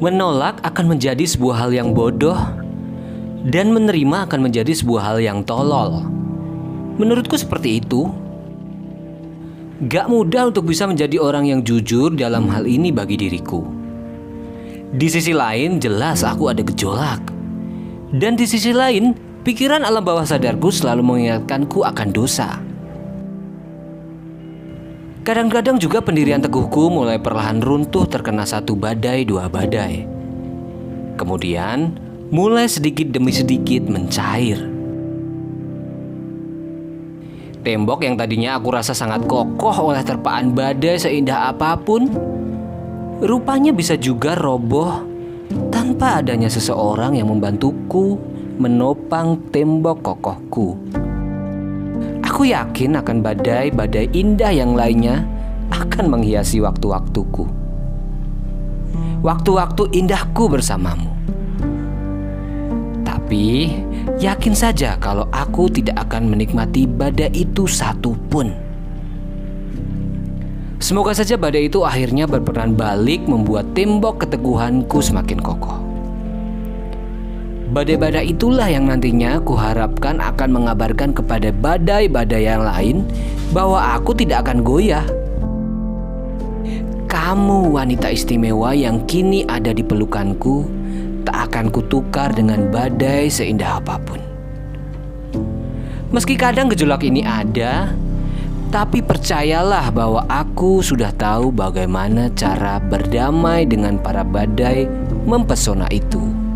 Menolak akan menjadi sebuah hal yang bodoh, dan menerima akan menjadi sebuah hal yang tolol. Menurutku seperti itu. Gak mudah untuk bisa menjadi orang yang jujur dalam hal ini bagi diriku. Di sisi lain, jelas aku ada gejolak, dan di sisi lain, pikiran alam bawah sadarku selalu mengingatkanku akan dosa. Kadang-kadang juga pendirian teguhku mulai perlahan runtuh terkena satu badai dua badai. Kemudian mulai sedikit demi sedikit mencair. Tembok yang tadinya aku rasa sangat kokoh oleh terpaan badai seindah apa pun, rupanya bisa juga roboh tanpa adanya seseorang yang membantuku menopang tembok kokohku. Aku yakin akan badai-badai indah yang lainnya akan menghiasi waktu-waktuku. Waktu-waktu indahku bersamamu. Tapi yakin saja kalau aku tidak akan menikmati badai itu satu pun. Semoga saja badai itu akhirnya berperan balik membuat tembok keteguhanku semakin kokoh. Badai-badai itulah yang nantinya kuharapkan akan mengabarkan kepada badai-badai yang lain bahwa aku tidak akan goyah. Kamu wanita istimewa yang kini ada di pelukanku tak akan kutukar dengan badai seindah apa pun. Meski kadang gejolak ini ada, tapi percayalah bahwa aku sudah tahu bagaimana cara berdamai dengan para badai mempesona itu.